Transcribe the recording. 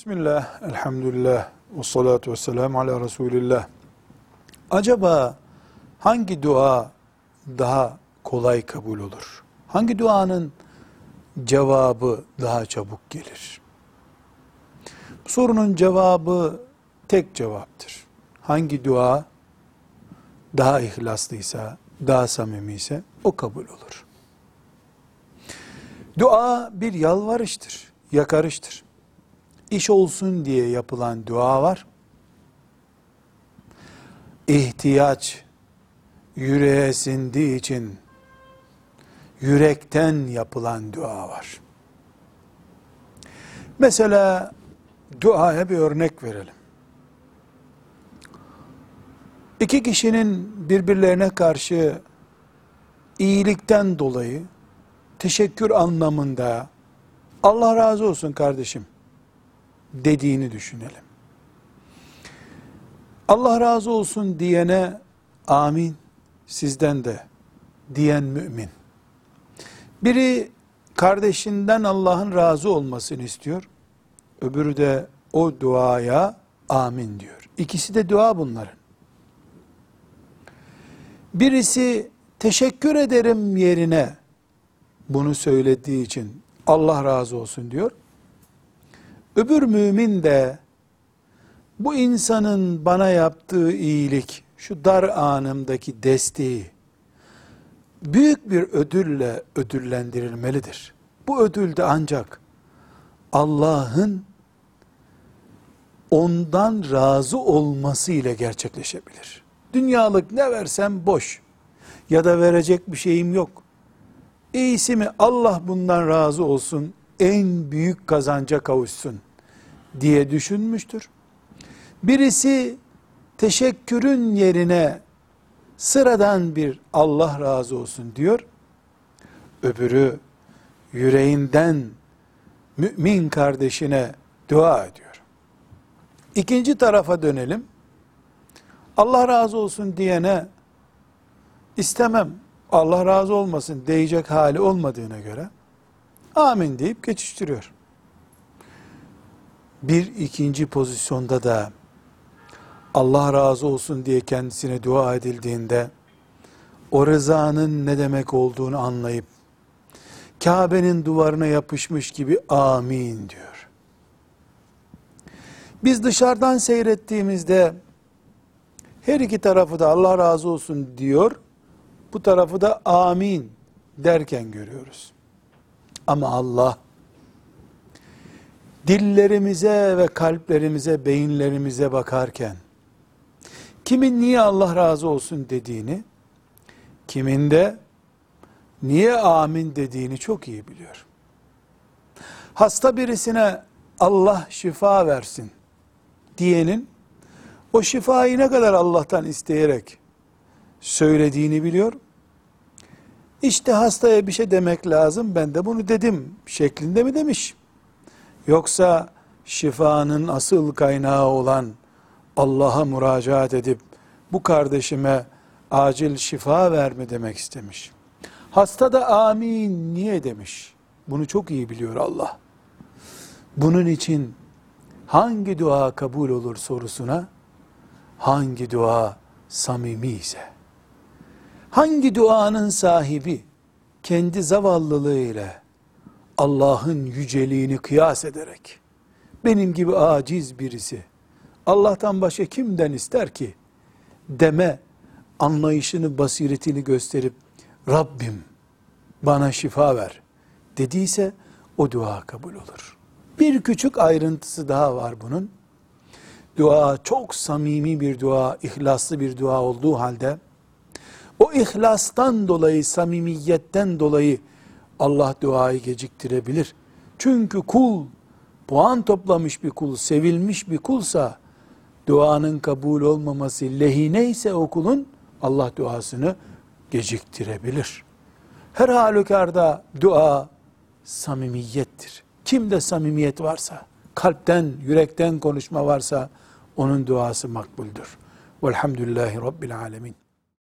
Bismillah, elhamdülillah, ve salatu ve selamu ala Resulillah. Acaba hangi dua daha kolay kabul olur? Hangi duanın cevabı daha çabuk gelir? Bu sorunun cevabı tek cevaptır. Hangi dua daha ihlaslıysa, daha samimiyse o kabul olur. Dua bir yalvarıştır, yakarıştır iş olsun diye yapılan dua var. İhtiyaç yüreğe sindiği için yürekten yapılan dua var. Mesela duaya bir örnek verelim. İki kişinin birbirlerine karşı iyilikten dolayı teşekkür anlamında Allah razı olsun kardeşim dediğini düşünelim. Allah razı olsun diyene amin sizden de diyen mümin. Biri kardeşinden Allah'ın razı olmasını istiyor. Öbürü de o duaya amin diyor. İkisi de dua bunların. Birisi teşekkür ederim yerine bunu söylediği için Allah razı olsun diyor. Öbür mümin de bu insanın bana yaptığı iyilik, şu dar anımdaki desteği büyük bir ödülle ödüllendirilmelidir. Bu ödül de ancak Allah'ın ondan razı olması ile gerçekleşebilir. Dünyalık ne versem boş ya da verecek bir şeyim yok. İyisi mi Allah bundan razı olsun en büyük kazanca kavuşsun diye düşünmüştür. Birisi teşekkürün yerine sıradan bir Allah razı olsun diyor. Öbürü yüreğinden mümin kardeşine dua ediyor. İkinci tarafa dönelim. Allah razı olsun diyene istemem, Allah razı olmasın diyecek hali olmadığına göre amin deyip geçiştiriyor. Bir ikinci pozisyonda da Allah razı olsun diye kendisine dua edildiğinde o rızanın ne demek olduğunu anlayıp Kabe'nin duvarına yapışmış gibi amin diyor. Biz dışarıdan seyrettiğimizde her iki tarafı da Allah razı olsun diyor, bu tarafı da amin derken görüyoruz. Ama Allah dillerimize ve kalplerimize, beyinlerimize bakarken kimin niye Allah razı olsun dediğini, kimin de niye amin dediğini çok iyi biliyor. Hasta birisine Allah şifa versin diyenin o şifayı ne kadar Allah'tan isteyerek söylediğini biliyor. İşte hastaya bir şey demek lazım ben de bunu dedim şeklinde mi demiş? Yoksa şifanın asıl kaynağı olan Allah'a müracaat edip bu kardeşime acil şifa verme demek istemiş. Hasta da amin niye demiş. Bunu çok iyi biliyor Allah. Bunun için hangi dua kabul olur sorusuna hangi dua samimi ise hangi duanın sahibi? Kendi zavallılığı ile Allah'ın yüceliğini kıyas ederek. Benim gibi aciz birisi. Allah'tan başka kimden ister ki? Deme anlayışını basiretini gösterip Rabbim bana şifa ver. dediyse o dua kabul olur. Bir küçük ayrıntısı daha var bunun. Dua çok samimi bir dua, ihlaslı bir dua olduğu halde o ihlastan dolayı, samimiyetten dolayı Allah duayı geciktirebilir. Çünkü kul puan toplamış bir kul, sevilmiş bir kulsa duanın kabul olmaması lehine ise o kulun Allah duasını geciktirebilir. Her halükarda dua samimiyettir. Kimde samimiyet varsa, kalpten, yürekten konuşma varsa onun duası makbuldür. Velhamdülillahi Rabbil Alemin.